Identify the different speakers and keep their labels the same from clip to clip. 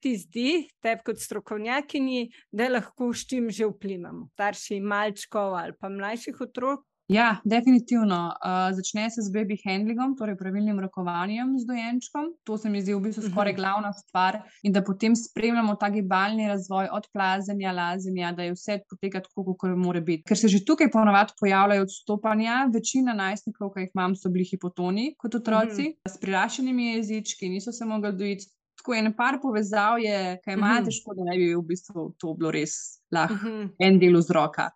Speaker 1: ti zdi, tebi kot strokovnjakinji, da lahko s čim že vplivamo? Starši malčkov ali pa mlajših otrok?
Speaker 2: Ja, definitivno. Uh, začne se z baby handlingom, torej pravilnim rokovanjem z dojenčkom. To se mi zdi v bistvu skoraj glavna stvar. In da potem spremljamo ta gibalni razvoj od plazenja, lazenja, da je vse poteka tako, kot mora biti. Ker se že tukaj ponovadi pojavljajo odstopanja. Večina najstnikov, ki jih imam, so bili hipotoni kot otroci, uh -huh. s prirašenimi jezički, niso se mogli dojiti. Tako je en par povezav, ki ima uh -huh. težko, da ne bi v bistvu to bilo res lahko uh -huh. en del vzroka.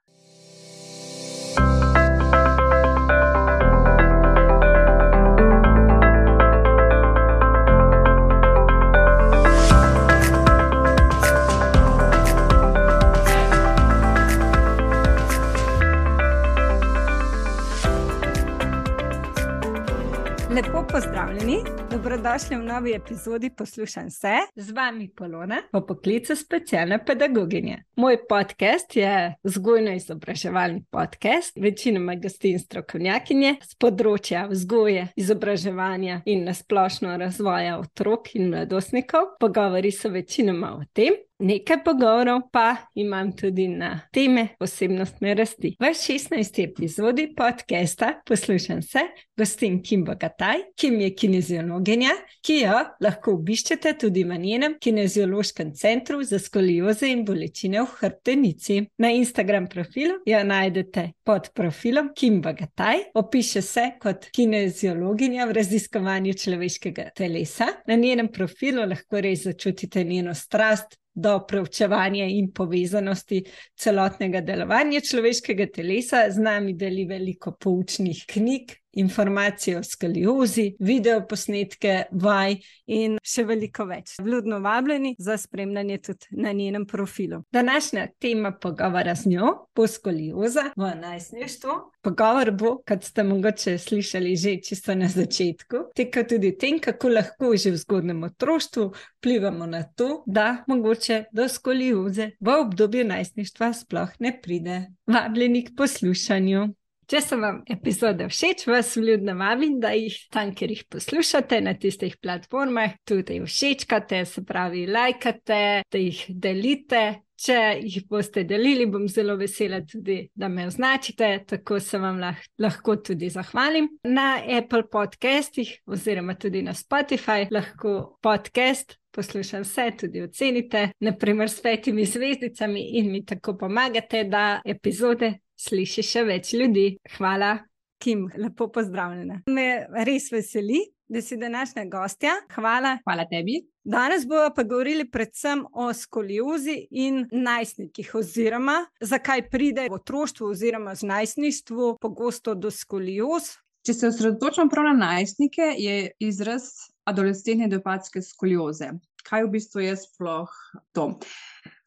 Speaker 1: Dobrodošli v novi epizodi Poslušaj se, z vami Polona, po poklicu specialne pedagoginje. Moj podcast je vzgojno-izobraževalni podcast, večinoma gostin strokovnjakinje z področja vzgoje, izobraževanja in nasplošno razvoja otrok in mladostnikov. Pogovori so večinoma o tem, Nekaj pogovorov pa imam tudi na teme osebnostne rasti. V 16. epizodi podcasta Poslušam se, gostim Kim Bogataj, Kim je kineziologinja, ki jo lahko obiščete tudi v njenem kineziološkem centru za skolioze in bolečine v hrbtenici. Na Instagram profilu jo najdete pod profilom Kim Bogataj, opiše se kot kineziologinja v raziskovanju človeškega telesa. Na njenem profilu lahko res začutite njeno strast do preučevanja in povezanosti celotnega delovanja človeškega telesa, z nami deli veliko poučnih knjig, informacije o skaliozi, video posnetke, vaj in še veliko več. Vljudno vabljeni za spremljanje tudi na njenem profilu. Današnja tema pogovora z njo bo skalioza v najstništvu. Pogovor bo, kot ste mogoče slišali že čisto na začetku, teka tudi o tem, kako lahko že v zgodnem otroštvu vplivamo na to, da mogoče do skalioze v obdobju najstništva sploh ne pride. Vabljeni k poslušanju. Če so vam epizode všeč, vas vljudno vabim, da jih tam, kjer jih poslušate, na tistih platformah, tudi všečkate, se pravi, lajkate, da jih delite. Če jih boste delili, bom zelo vesela tudi, da me označite, tako se vam lah lahko tudi zahvalim. Na Apple podcastih oziroma tudi na Spotify lahko podcast. Poslušam vse, tudi ocenite, naprimer s petimi zvezdicami, in mi tako pomagate, da epizode sliši še več ljudi. Hvala, Kim, lepo pozdravljena. Me res veseli, da si današnja gostja. Hvala.
Speaker 2: Hvala tebi.
Speaker 1: Danes bomo pa govorili predvsem o skoliozi in najstnikih, oziroma zakaj pride v otroštvu oziroma z najstništvu pogosto do skolioz.
Speaker 2: Če se osredotočam prav na najstnike, je izraz adolescentne idiopatske skolioze. Kaj v bistvu je sploh to?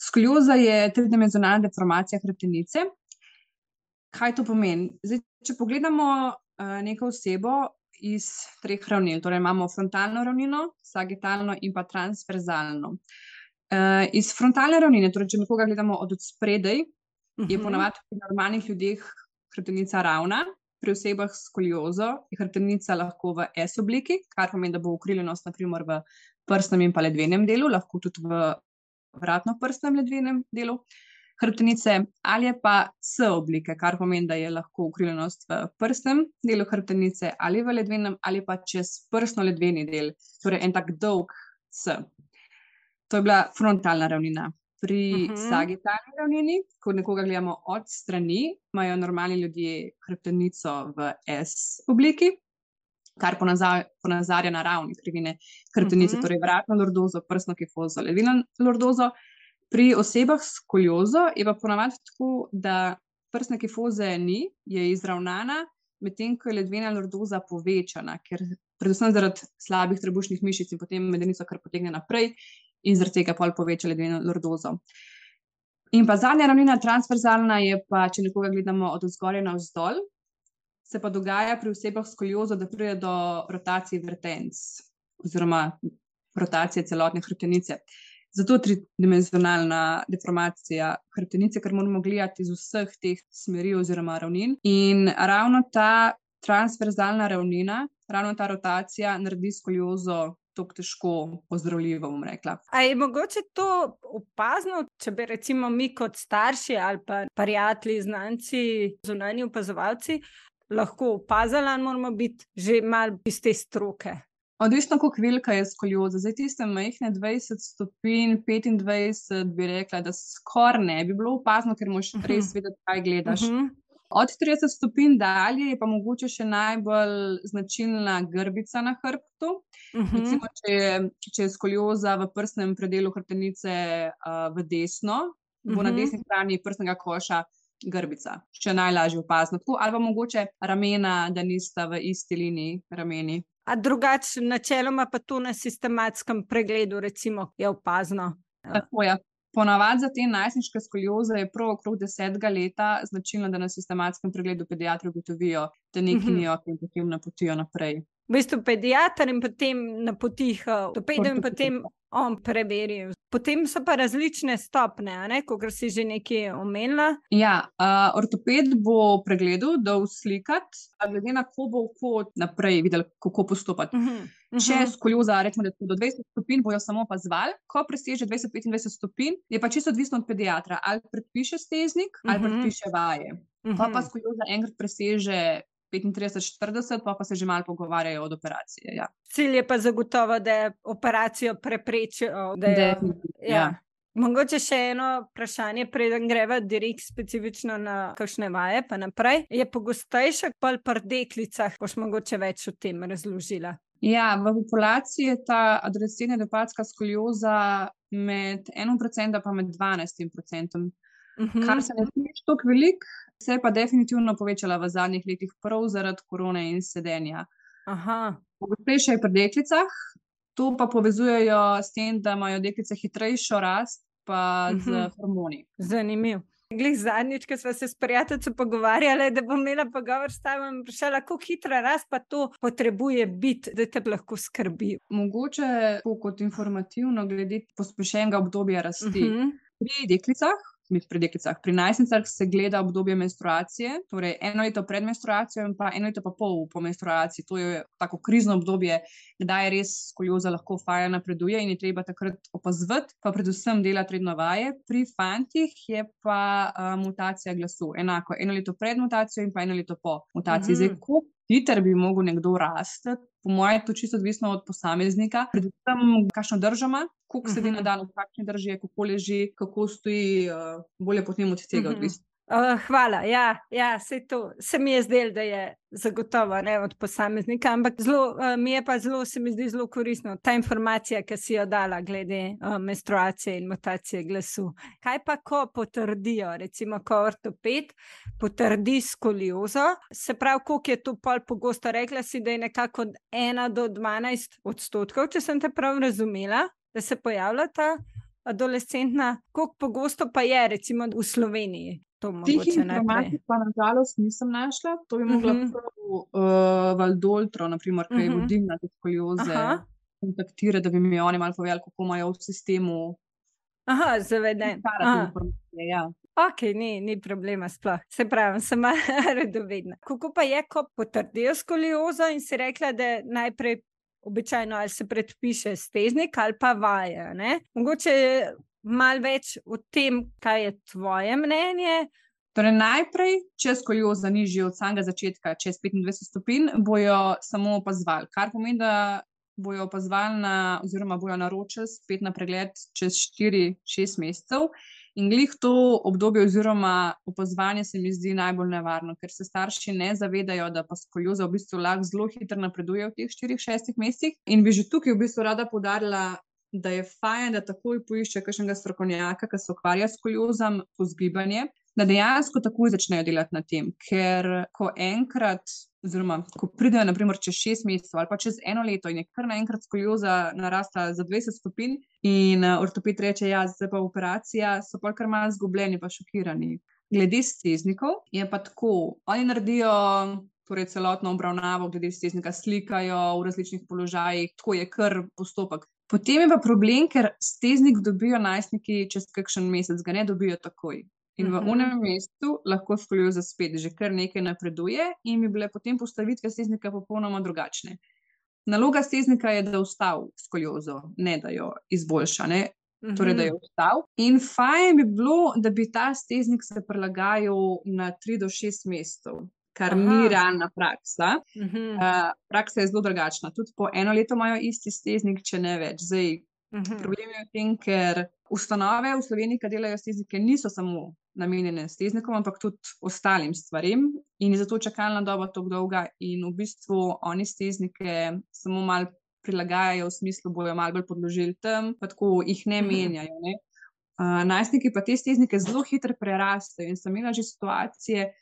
Speaker 2: Skolioza je tridimenzionalna deformacija hrbtenice, kaj to pomeni? Zdaj, če pogledamo uh, neko osebo iz treh ravnil, torej imamo frontalno ravnino, sagitalno in pa transverzalno. Uh, iz frontalne ravnine, torej če nekoga gledamo od spredaj, uh -huh. je mhm. ponavadi pri normalnih ljudeh hrbtenica ravna. Pri osebah s koliozo je hrbtenica lahko v S obliki, kar pomeni, da bo ukriljenost naprimer v prsnem in pa ledvenem delu, lahko tudi v vratno prsnem ledvenem delu. Hrbtenice, ali pa S oblike, kar pomeni, da je lahko ukriljenost v prsnem delu hrbtenice ali v ledvenem, ali pa čez prsno ledveni del, torej en tak dolg S. To je bila frontalna ravnina. Pri uh mhm. -huh. sagitalni ravnini, ko nekoga gledamo od strani, imajo normalni ljudje hrbtenico v S obliki. Kar ponazarja na ravni krivine hrbtenice, uh mhm. -huh. torej vratno lordozo, prsno kifozo, ledvino lordozo, Pri osebah s koliozo je pa ponavadi tako, da prsne kifoze ni, je izravnana, medtem ko je ledvena lordoza povečana, ker predvsem zaradi slabih trebušnih mišic in potem medenico kar potegne naprej in zaradi tega pol poveča ledveno lordozo. In pa zadnja ravnina, transverzalna, je pa, če nekoga gledamo od zgoraj na vzdolj, se pa dogaja pri osebah s koliozo, da pride do rotacije vrtenc oziroma rotacije celotne hrbtenice. Zato tridimenzionalna deformacija hrbtenice, ker moramo gledati iz vseh teh smeri oziroma ravnin. In ravno ta transverzalna ravnina, ravno ta rotacija naredi skoliozo tako težko ozdravljivo, bom rekla.
Speaker 1: A je mogoče to opazno, če bi recimo mi kot starši ali pa prijatelji, znanci, zunanji opazovalci lahko opazili, ali moramo biti že malo iz te stroke?
Speaker 2: Odvisno, kako velika je skolioza. Zdaj, tiste majhne 20 stopinj, 25, bi rekla, da skoraj ne bi bilo opazno, ker moš uh -huh. res vedeti, kaj gledaš. Uh -huh. Od 30 stopinj dalje je pa mogoče še najbolj značilna grbica na hrbtu. Uh -huh. Recimo, če, je, če je skolioza v prsnem predelu hrbtenice uh, v desno, bo uh -huh. na desni strani prstnega koša grbica, še najlažje opazno. Tako, ali pa mogoče ramena, da nista v isti liniji rameni.
Speaker 1: A drugače, načeloma pa to na sistematskem pregledu, recimo, je opazno.
Speaker 2: Tako je. Ja. Ponavadi za te najstniške skolioze je prav okrog desetega leta značilno, da na sistematskem pregledu pediatri ugotovijo, da nekaj ni ok in potem napotijo naprej.
Speaker 1: V bistvu pediatr in potem napotijo, to pedem in potem on preveri. Potem so pa različne stopne, kot si že nekaj omenila.
Speaker 2: Ja, uh, ortoped bo pregledal, da uslikati, a glede na to bo kot naprej videl, kako postopati. Uh -huh, uh -huh. Če skolioza, rečemo, da do 20 stopinj bojo samo opazovali, ko preseže 20-25 stopinj, je pa čisto odvisno od pediatra, ali predpiše steznik uh -huh. ali predpiše vaje. Uh -huh. Pa pa skolioza enkrat preseže 35-40, pa, pa se že malo pogovarjajo od operacije. Ja.
Speaker 1: Cilj je pa zagotovo, da operacijo preprečijo. Ja.
Speaker 2: Ja.
Speaker 1: Mogoče še eno vprašanje, preden greva direkt specifično na kakšne vaje, pa naprej. Je pogostejša pa pri deklicah, boš mogoče več o tem razložila.
Speaker 2: Ja, v populaciji je ta adolescentna dopatska skolioza med 1% pa med 12%. Uh -huh. Kar se ne zdi tako velik, Se je pa definitivno povečala v zadnjih letih, prav zaradi korone in sedenja. Pogostejše je pri deklicah, to pa povezujejo s tem, da imajo deklice hitrejšo rast, pa z uh mhm. -huh. hormoni.
Speaker 1: Zanimivo. Glej, zadnjič, ko smo se s prijateljem pogovarjali, da bom imela pogovor s tabo in vprašala, kako hitra rast pa to potrebuje biti, da te lahko skrbi.
Speaker 2: Mogoče kot informativno, glede pospešenega obdobja rasti. Uh mhm. -huh. Pri deklicah pri deklicah. Pri najstnicah se gleda obdobje menstruacije, torej eno leto pred menstruacijo in pa eno leto pa pol po menstruaciji. To je tako krizno obdobje, kdaj je res skolioza lahko faja napreduje in je treba takrat opazovati, pa predvsem delati redno vaje. Pri fantih je pa uh, mutacija glasu enako, eno leto pred mutacijo in pa eno leto po mutaciji. Mm -hmm. Zdaj, hiter bi lahko nekdo rasti. Po mojem, je to čisto odvisno od posameznika, predvsem, kakšno držo ima, koliko sedi na mhm. dan, v kakšni drži, kako leži, kako stoji, uh, bolje potem od tega mhm. odvisno.
Speaker 1: Uh, hvala. Ja, ja se, to, se mi je zdelo, da je zagotovo ne od posameznika, ampak zelo, uh, mi je pa zelo, se mi zdi zelo koristno ta informacija, ki si jo dala glede uh, menstruacije in mutacije glasu. Kaj pa, ko potrdijo, recimo, ko ortoped potrdi skoliozo, se pravi, koliko je to pol pogosto, rekla si, da je nekako od 1 do 12 odstotkov, če sem te prav razumela, da se pojavlja ta. Adolescentna, koliko pogosto pa je, recimo v Sloveniji,
Speaker 2: Tih informacij pa nažalost nisem našla. To bi mogla uh -huh. prav uh, Valdoltro, naprimer, ki uh -huh. je mhm. vodilna te skolioze, kontaktirati, da bi mi oni malo povedali, kako imajo v sistemu.
Speaker 1: Aha, zaveden.
Speaker 2: Ja.
Speaker 1: Ok, ni, ni problema, sploh. Se pravi, sem redovedna. Kako pa je, ko potrdijo skoliozo in si rekla, da najprej običajno ali se predpiše steznik ali pa vaje. Ne? Mogoče malo več o tem, kaj je tvoje mnenje.
Speaker 2: Torej, najprej, če skolioza ni že od samega začetka, čez 25 stopinj, bojo samo opazovali. Kar pomeni, da bojo opazovali, oziroma bojo naročili spet na pregled čez 4-6 mesecev. In glih to obdobje, oziroma opazovanje, se mi zdi najbolj nevarno, ker se starši ne zavedajo, da pa skolioza v bistvu lahko zelo hitro napreduje v teh 4-6 mesecih. In bi že tukaj v bistvu rada podarila da je fajn, da takoj poišče kakšnega strokovnjaka, ki se ukvarja s koliozom, po zgibanje, da dejansko takoj začnejo delati na tem. Ker ko enkrat, oziroma ko pridejo, naprimer, čez šest mesecev ali pa čez eno leto in je kar naenkrat skolioza narasta za 20 stopinj in uh, ortoped reče, ja, zdaj pa operacija, so pa kar malo zgubljeni, pa šokirani. Glede steznikov je pa tako, oni naredijo torej celotno obravnavo, glede steznika, slikajo v različnih položajih, tako je kar postopek. Potem je pa problem, ker steznik dobijo najstniki čez kakšen mesec, ga ne dobijo takoj. In v unem mestu lahko skolioza spet že kar nekaj napreduje, in bi bile potem postavitve steznika popolnoma drugačne. Naloga steznika je, da ustavi skoliozo, ne da jo izboljša. Ne? Torej, da je
Speaker 1: Mhm.
Speaker 2: vstal. In fajn bi bilo, da bi ta steznik se prilagajal na 3 do 6 mesecev, kar Aha. ni realna praksa. Uh, praksa je zelo drugačna. Tudi po eno leto imajo isti steznik, če ne več. Zdaj,
Speaker 1: Mhm.
Speaker 2: problem je v tem, ker ustanove v Sloveniji, ki delajo steznike, niso samo namenjene steznikom, ampak tudi ostalim stvarem. In je zato čakalna doba tako dolga, in v bistvu oni steznike samo malo prilagajajo, v smislu, bojo malo bolj podložili tam, pa tako jih ne
Speaker 1: Mhm.
Speaker 2: menjajo. Ne? Uh, najstniki pa te steznike zelo hitro prerastejo in sem imela že situacije,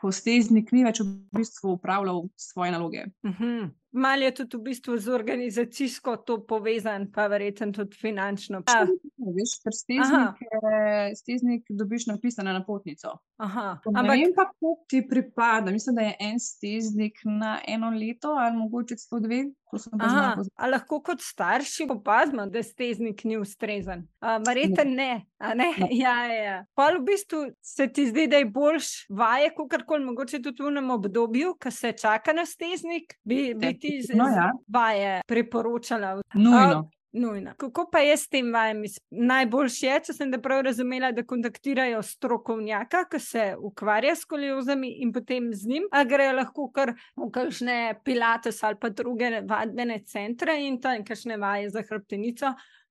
Speaker 2: ko steznik ni več v bistvu upravljal svoje naloge.
Speaker 1: Mhm. Mal je tudi v bistvu z organizacijsko to povezan, pa verjetno tudi finančno. Ja.
Speaker 2: Ne, veš, ker steznik, eh, steznik dobiš napisane na potnico.
Speaker 1: Aha.
Speaker 2: Ne
Speaker 1: Ampak
Speaker 2: vem pa, koliko ti pripada. Mislim, da je en steznik na eno leto ali mogoče celo dve. To sem pa že malo
Speaker 1: Aha,
Speaker 2: pozabila.
Speaker 1: a lahko kot starši opazimo, da steznik ni ustrezen? A, Verjetno ne. a ne.
Speaker 2: Ne.
Speaker 1: Ja, ja, ja. Pol v bistvu se ti zdi, da je boljš vaje, kot karkoli, mogoče tudi v enem obdobju, ko se čaka na steznik, bi, bi ti z,
Speaker 2: No, ja.
Speaker 1: vaje priporočala.
Speaker 2: Nujno.
Speaker 1: Nujno. Kako pa je s tem vajami? Najboljše je, če sem prav razumela, da kontaktirajo strokovnjaka, ki se ukvarja s skoliozami in potem z njim, a grejo lahko kar v kakšne pilates ali pa druge vadbene centre in tam kakšne vaje za hrbtenico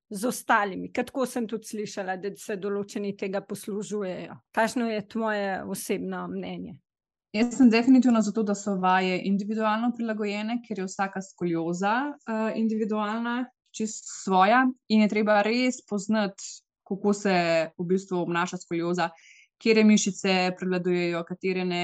Speaker 1: z ostalimi. Ker Tako sem tudi slišala, da se določeni tega poslužujejo. Kakšno je tvoje osebno mnenje?
Speaker 2: Jaz sem definitivno za to, da so vaje individualno prilagojene, ker je vsaka skolioza uh, individualna, čist svoja in je treba res poznati, kako se v bistvu obnaša skolioza, kere mišice prevladujejo, katere ne.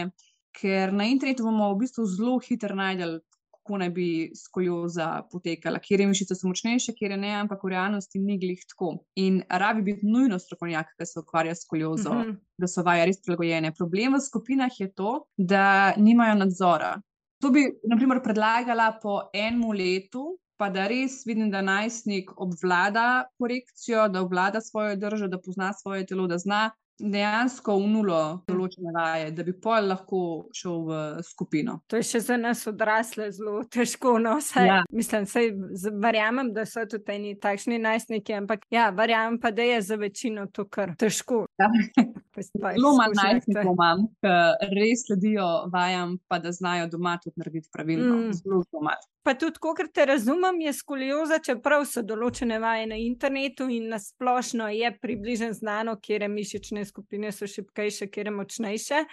Speaker 2: Ker na internetu bomo v bistvu zelo hitro najdel, kako naj bi skolioza potekala, kere mišice so močnejše, kere ne, ampak v realnosti ni glih tako. In rabi biti nujno strokovnjak, ki se ukvarja s skoliozo.
Speaker 1: Mhm.
Speaker 2: da so vaje res prilagojene. Problem v skupinah je to, da nimajo nadzora. To bi, na primer, predlagala po enem letu, pa da res vidim, da najstnik obvlada korekcijo, da obvlada svojo držo, da pozna svoje telo, da zna dejansko v nulo določene vaje, da bi pol lahko šel v skupino.
Speaker 1: To je še za nas odrasle zelo težko. No, saj, ja. Mislim, saj, z- verjamem, da so tudi eni takšni najstniki, ampak ja, verjamem pa, da je za večino to kar težko.
Speaker 2: Ja. Zelo malo najstnikov imam, ki res sledijo vajam, pa da znajo doma tudi narediti pravilno.
Speaker 1: Mm.
Speaker 2: Mm. Zelo, zelo malo.
Speaker 1: Pa tudi, kot te razumem, je skolioza, čeprav so določene vaje na internetu in na splošno je približno znano, kje mišične skupine so šipkejše, kje močnejše.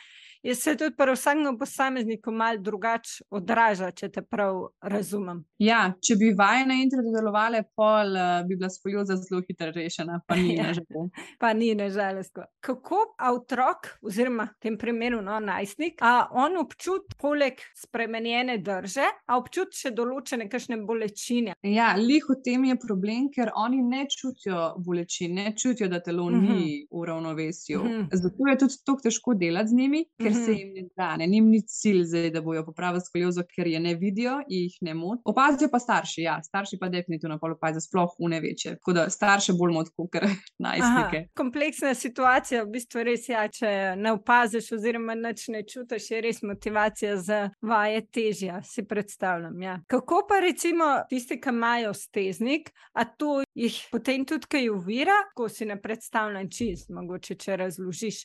Speaker 1: Je se tudi pri vsakem posamezniku malo drugače odraža, če te prav razumem.
Speaker 2: Ja, če bi vaje na internetu delovale, pol uh, bi bila skolioza zelo hitro rešena, pa ni
Speaker 1: Ja.
Speaker 2: na žal.
Speaker 1: Pa ni nažalost. Kako otrok, oziroma v tem primeru no, najstnik, a on občuti poleg spremenjene drže, a občuti še določene kakšne bolečine.
Speaker 2: Ja, lih v tem je problem, ker oni ne čutijo bolečin, ne čutijo, da telo
Speaker 1: Mhm.
Speaker 2: ni v ravnovesju.
Speaker 1: Mhm.
Speaker 2: Zato je tudi tako težko delati z njimi, ker se jim ne da. Ne, njim ni cilj, zdaj, da bojo popravili skoliozo, ker je ne vidijo, jih ne moti. Opazijo pa starši, ja, starši pa definitivno pol opazijo, sploh une večje. Tako da starše bolj moti, kot najstnike.
Speaker 1: Aha, kompleksna situacija, v bistvu res je, ja, če ne opaziš, oziroma nič ne čutiš, je res motivacija za vaje težja, si predstavljam. Ja. Kako pa recimo tisti, ki imajo steznik, a to jih potem tudi kaj uvira, ko si ne predstavljam čist, mogoče če razložiš,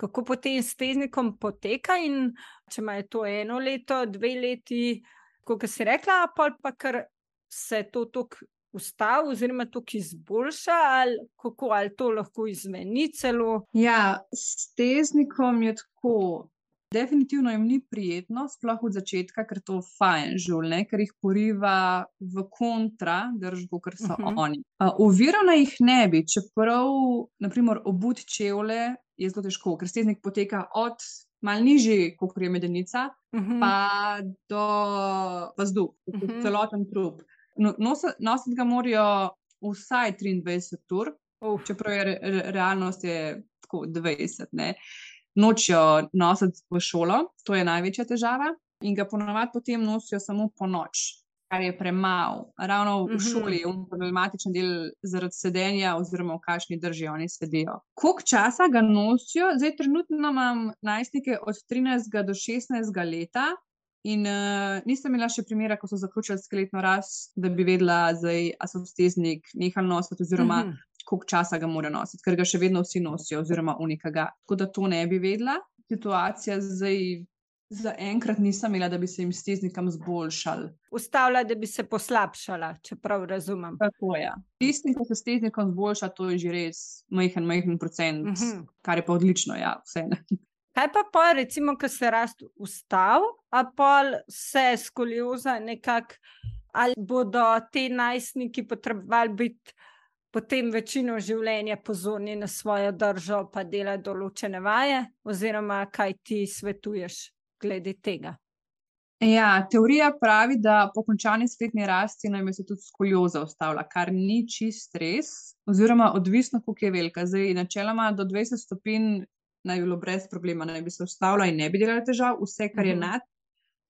Speaker 1: kako potem s steznikom poteka in če imajo to eno leto, dve leti, kot si rekla, a pol pa kar se to tako ustavi, oziroma tukaj izboljša, ali kako ali to lahko izmeni celo.
Speaker 2: Ja, s teznikom je tako. Definitivno jim ni prijetno, sploh od začetka, ker to fajn žulne, ker jih poriva v kontra držbo, ker so uh
Speaker 1: Mhm.
Speaker 2: -huh. oni. Uh, Ovirano jih ne bi, čeprav, naprimer, obut čevlje je zelo težko, ker steznik poteka od mal nižji, kot je medenica,
Speaker 1: Mhm.
Speaker 2: pa do vzduh, uh
Speaker 1: Mhm.
Speaker 2: -huh. celoten trup. No, nositi ga morajo vsaj 23 ur,
Speaker 1: Uf,
Speaker 2: čeprav je re, re, realnost je tako 20. Ne. Nočijo nositi v šolo, to je največja težava, in ga ponovadi potem nosijo samo po noč, kar je premalo. Ravno v
Speaker 1: Mhm.
Speaker 2: šoli je problematičen del zaradi sedenja, oziroma v kakšni drži oni sedijo. Koliko časa ga nosijo? Zdaj, trenutno imam najstnike od 13 do 16 leta. In uh, nisem imela še primera, ko so zaključili skeletno rast, da bi vedela, zdaj, a so steznik nehal nositi, oziroma uh mhm. -huh. koliko časa ga mora nositi, ker ga še vedno vsi nosijo, oziroma unikaga. Tako da to ne bi vedela. Situacija zdaj Za enkrat nisem imela, da bi se jim steznikam zboljšali.
Speaker 1: Ustavila, da bi se poslabšala, če prav razumem.
Speaker 2: Tako je. Tisti, ki se steznikom zboljša, to je že res majhen, majhen procent, uh mhm. -huh. kar je pa odlično, ja, vse.
Speaker 1: Kaj pa pa, recimo, ko se rast ustavi, a pa se skolioza nekako, ali bodo te najstniki potrebovali biti potem večino življenja pozorni na svojo držo, pa dela določene vaje, oziroma kaj ti svetuješ? Glede tega?
Speaker 2: Ja, teorija pravi, da po končani spletni rasti naj se tudi skolioza ustavlja, kar ni čist res, oziroma odvisno, koliko je velika. Zdaj, načeloma do 20 stopinj naj bi bilo brez problema, naj bi se ustavila in ne bi delala težav, vse, kar je mhm. nad,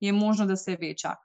Speaker 2: je možno, da se veča.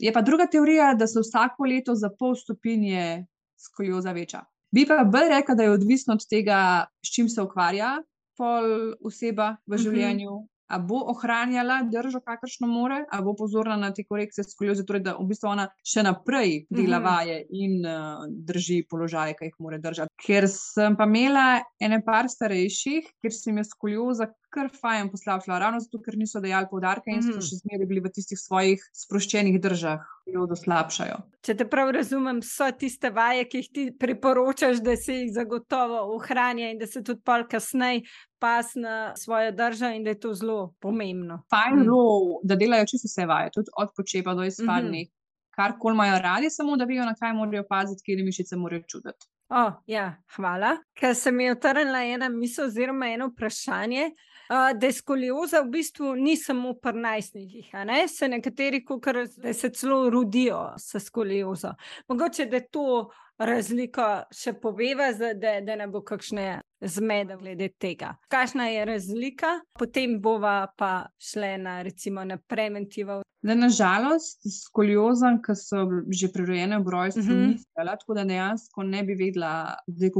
Speaker 2: Je pa druga teorija, da se vsako leto za pol stopinje skolioza veča. Bi pa bolj rekla, da je odvisno od tega, s čim se ukvarja pol oseba v mhm. življenju, a bo ohranjala držo, kakršno more, a bo pozorna na te korekcije skolioze, torej da v bistvu ona še naprej dela mhm. vaje in uh, drži položaje, ki jih mora držati. Ker sem pa imela ene par starejših, ker sem jaz skolioza kar fajn poslabšala, ravno zato, ker niso dejali poudarka in so mhm. še zmeraj bili v tistih svojih sproščenih državah, ki jo doslabšajo.
Speaker 1: Če te prav razumem, so tiste vaje, ki jih ti priporočaš, da se jih zagotovo ohranja in da se tudi pol kasneje pas na svojo državo in da je to zelo pomembno.
Speaker 2: Fajn je, mm. da delajo čisto vse vaje, tudi od počepa do izpadnih. Mm -hmm. Kar kol imajo radi, samo da vejo, na kaj morajo paziti, kje mišice morajo čutiti.
Speaker 1: Oh, ja, hvala. Ker se mi je utrnila ena misel, oziroma eno vprašanje. Uh, da je skolioza v bistvu ni samo pri najstnikih, ne? se nekateri, kukar, da se celo rodijo s skoliozo. Mogoče da to razliko še poveva, da, da ne bo kakšne zmede glede tega. Kakšna je razlika, potem bova pa šle na, recimo, na preventivo.
Speaker 2: Da, nažalost, skoliozam, ki so že prerojene v rojstvu, uh mhm. -huh. nisem vedela, tako da dejansko ne bi vedela,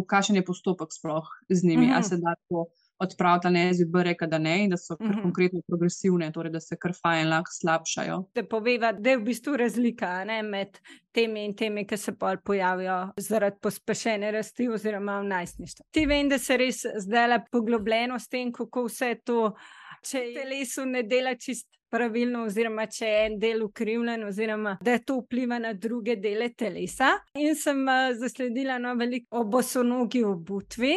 Speaker 2: kakšen je postopek sploh z njimi. Uh -huh. A mhm. se da to odpraviti, ne zbi reka, da ne, in da so uh mhm. -huh. konkretno progresivne, torej da se kar fajn lahko slabšajo.
Speaker 1: Da poveva, da je v bistvu razlika ne, med temi in temi, ki se pol pojavijo zaradi pospešene rasti oziroma v najstništvu. Ti vem, da se res zdaj poglobljeno s tem, kako vse to, če telesu ne dela čist. Pravilno, oziroma, če je en del ukrivljen, oziroma da to vpliva na druge dele telesa. In sem uh, zasledila na veliko obosonogi obutvi,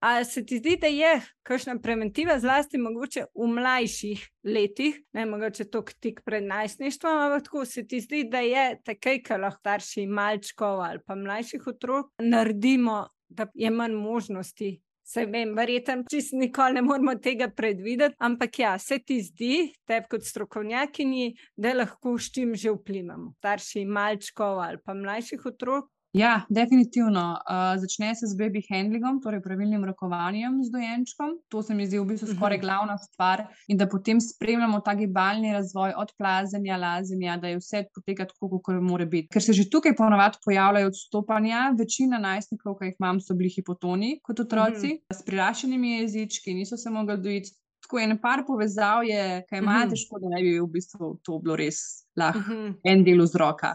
Speaker 1: Ali se ti zdi, da je kakšna preventiva, zlasti mogoče v mlajših letih, ne mogoče tok tik pred najstništvom, ampak tako se ti zdi, da je takoj, ko lahko starši malčkov ali pa mlajših otrok naredimo, da je manj možnosti. Se vem, verjetno, čist nikoli ne moramo tega predvideti, ampak ja, se ti zdi, te kot strokovnjakinji, da lahko s čim že vplivamo. Starši malčkov ali pa mlajših otrok.
Speaker 2: Ja, definitivno. Uh, začne se z baby handlingom, torej pravilnim rokovanjem z dojenčkom. To se mi zdi v bistvu mhm. skoraj glavna stvar. In da potem spremljamo ta gibalni razvoj od plazenja, lazenja, da je vse poteka tako, kot mora biti. Ker se že tukaj ponovadi pojavljajo odstopanja. Večina najstnikov, ki jih imam, so bili hipotoni kot otroci, mm. s prirašenimi jezički, niso se mogli dojiti. Tako en par povezav je, kaj imajo mm -hmm. težko, da ne bi v bistvu to bilo res lahko mm -hmm. en del vzroka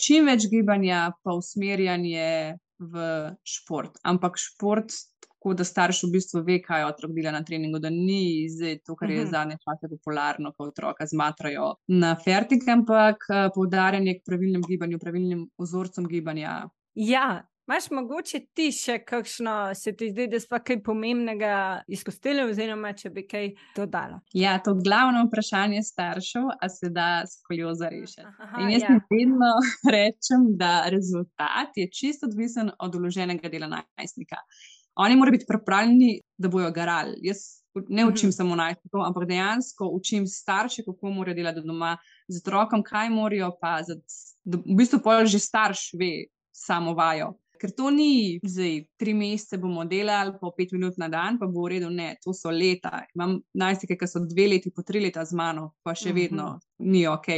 Speaker 2: čim več gibanja, pa usmerjanje v šport. Ampak šport, tako da starš v bistvu ve, kaj otrok dela na treningu, da ni zdaj to, kar je mhm. zadnje čase popularno, ko otroka zmatrajo na fertik, ampak eh, poudarjanje k pravilnem gibanju, pravilnim vzorcem gibanja.
Speaker 1: Ja, Máš mogoče ti še kakšno, se ti zdi, da smo kaj pomembnega izpustili, oziroma če bi kaj dodala?
Speaker 2: Ja, to glavno vprašanje staršev, a se da skolioza rešiti. In jaz ja. vedno rečem, da rezultat je čisto odvisen od uloženega dela najstnika. Oni morajo biti pripravljeni, da bojo garali. Jaz ne mhm. učim samo najstnikov, ampak dejansko učim starše, kako morajo delati doma z otrokom, kaj morajo paziti. V bistvu pa že starš ve samo vajo. Ker to ni zdaj, tri mesece bomo delali, po pet minut na dan, pa bo v redu, ne, to so leta. Imam najstnike, ki so dve leti, po tri leta z mano, pa še vedno uh -huh. ni ok.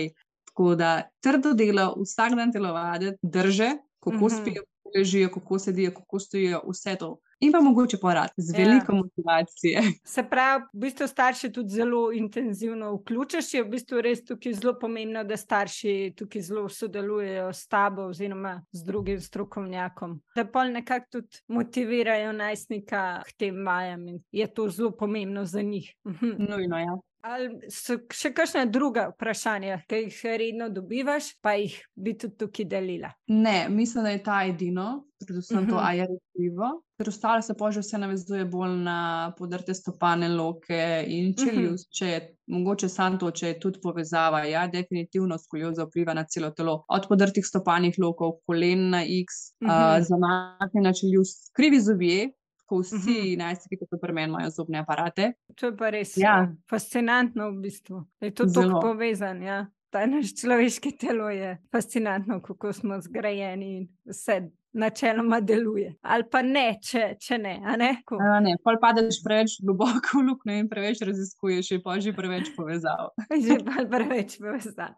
Speaker 2: Tako da trdo delo, vsak dan telovaditi, drže, kako uh -huh. spijo, ležijo, kako sedijo, kako stojijo, vse to. In pa mogoče porad z
Speaker 1: Ja.
Speaker 2: veliko motivacije.
Speaker 1: Se pravi, v bistvu starši tudi zelo intenzivno vključiš. Je v bistvu res tukaj zelo pomembno, da starši tukaj zelo sodelujejo s tabo oziroma z drugim strokovnjakom. Da pol nekako tudi motivirajo najstnika k tem vajam in je to zelo pomembno za njih. Mhm.
Speaker 2: Nujno, ja.
Speaker 1: Ali so še kakšne druga vprašanja, ki jih redno dobivaš, pa jih bi tudi tukaj delila?
Speaker 2: Ne, mislim, da je ta edino, predvsem to,
Speaker 1: Mhm.
Speaker 2: a je recivo. Ker ostalo se pa že vse navezuje bolj na podrte stopane, loke in čeljust, če je mogoče samo to, če je tudi povezava. Ja, definitivno skolioza vpliva na celo telo. Od podrtih stopanih lokov, kolen na X, uh,
Speaker 1: Mhm.
Speaker 2: zamaknjena čeljust, krivi zobje. Ko vsi
Speaker 1: Mhm.
Speaker 2: najstniki, ki so pri meni, imajo zobne aparate.
Speaker 1: To je pa res
Speaker 2: Ja.
Speaker 1: fascinantno, v bistvu. Je to tako povezano. Ja. Ta naš človeški telo je fascinantno, kako smo zgrajeni in vse načeloma deluje. Ali pa ne, če, če ne. a ne? Ko-
Speaker 2: A Ne, pol padeš preveč globoko v luknjo in preveč raziskuješ, in pa že preveč povezav.
Speaker 1: Že preveč povezan.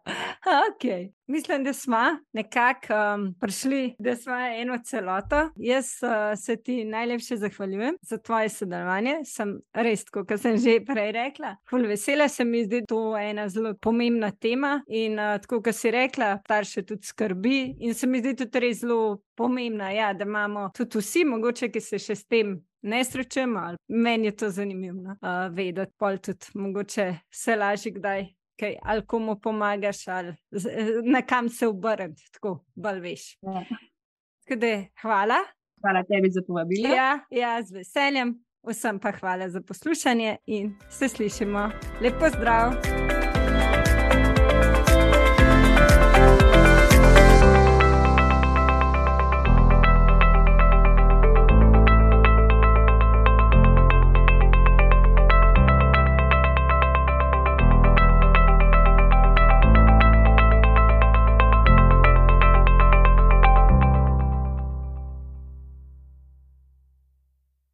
Speaker 1: Okay. Mislim, da smo nekako um, prišli, da smo eno celoto. Jaz uh, se ti najlepše zahvaljujem za tvoje sodelovanje. Sem res, kot sem že prej rekla, ful vesela se mi zdi, to je ena zelo pomembna tema. In uh, tako, kot si rekla, starše tudi skrbi. In se mi zdi tudi res zelo pomembna, ja, da imamo tudi vsi, mogoče, ki se še s tem ne srečujemo. ali Meni je to zanimivo no, uh, vedeti, pol tudi mogoče se lažje kdaj. Kaj, ali komu pomagaš, ali na kam se obrniti, tako bolj veš.
Speaker 2: Ja.
Speaker 1: Da, hvala.
Speaker 2: Hvala tebi za povabilo.
Speaker 1: Ja, ja, z veseljem. Vsem pa hvala za poslušanje in se slišimo. Lepo zdrav!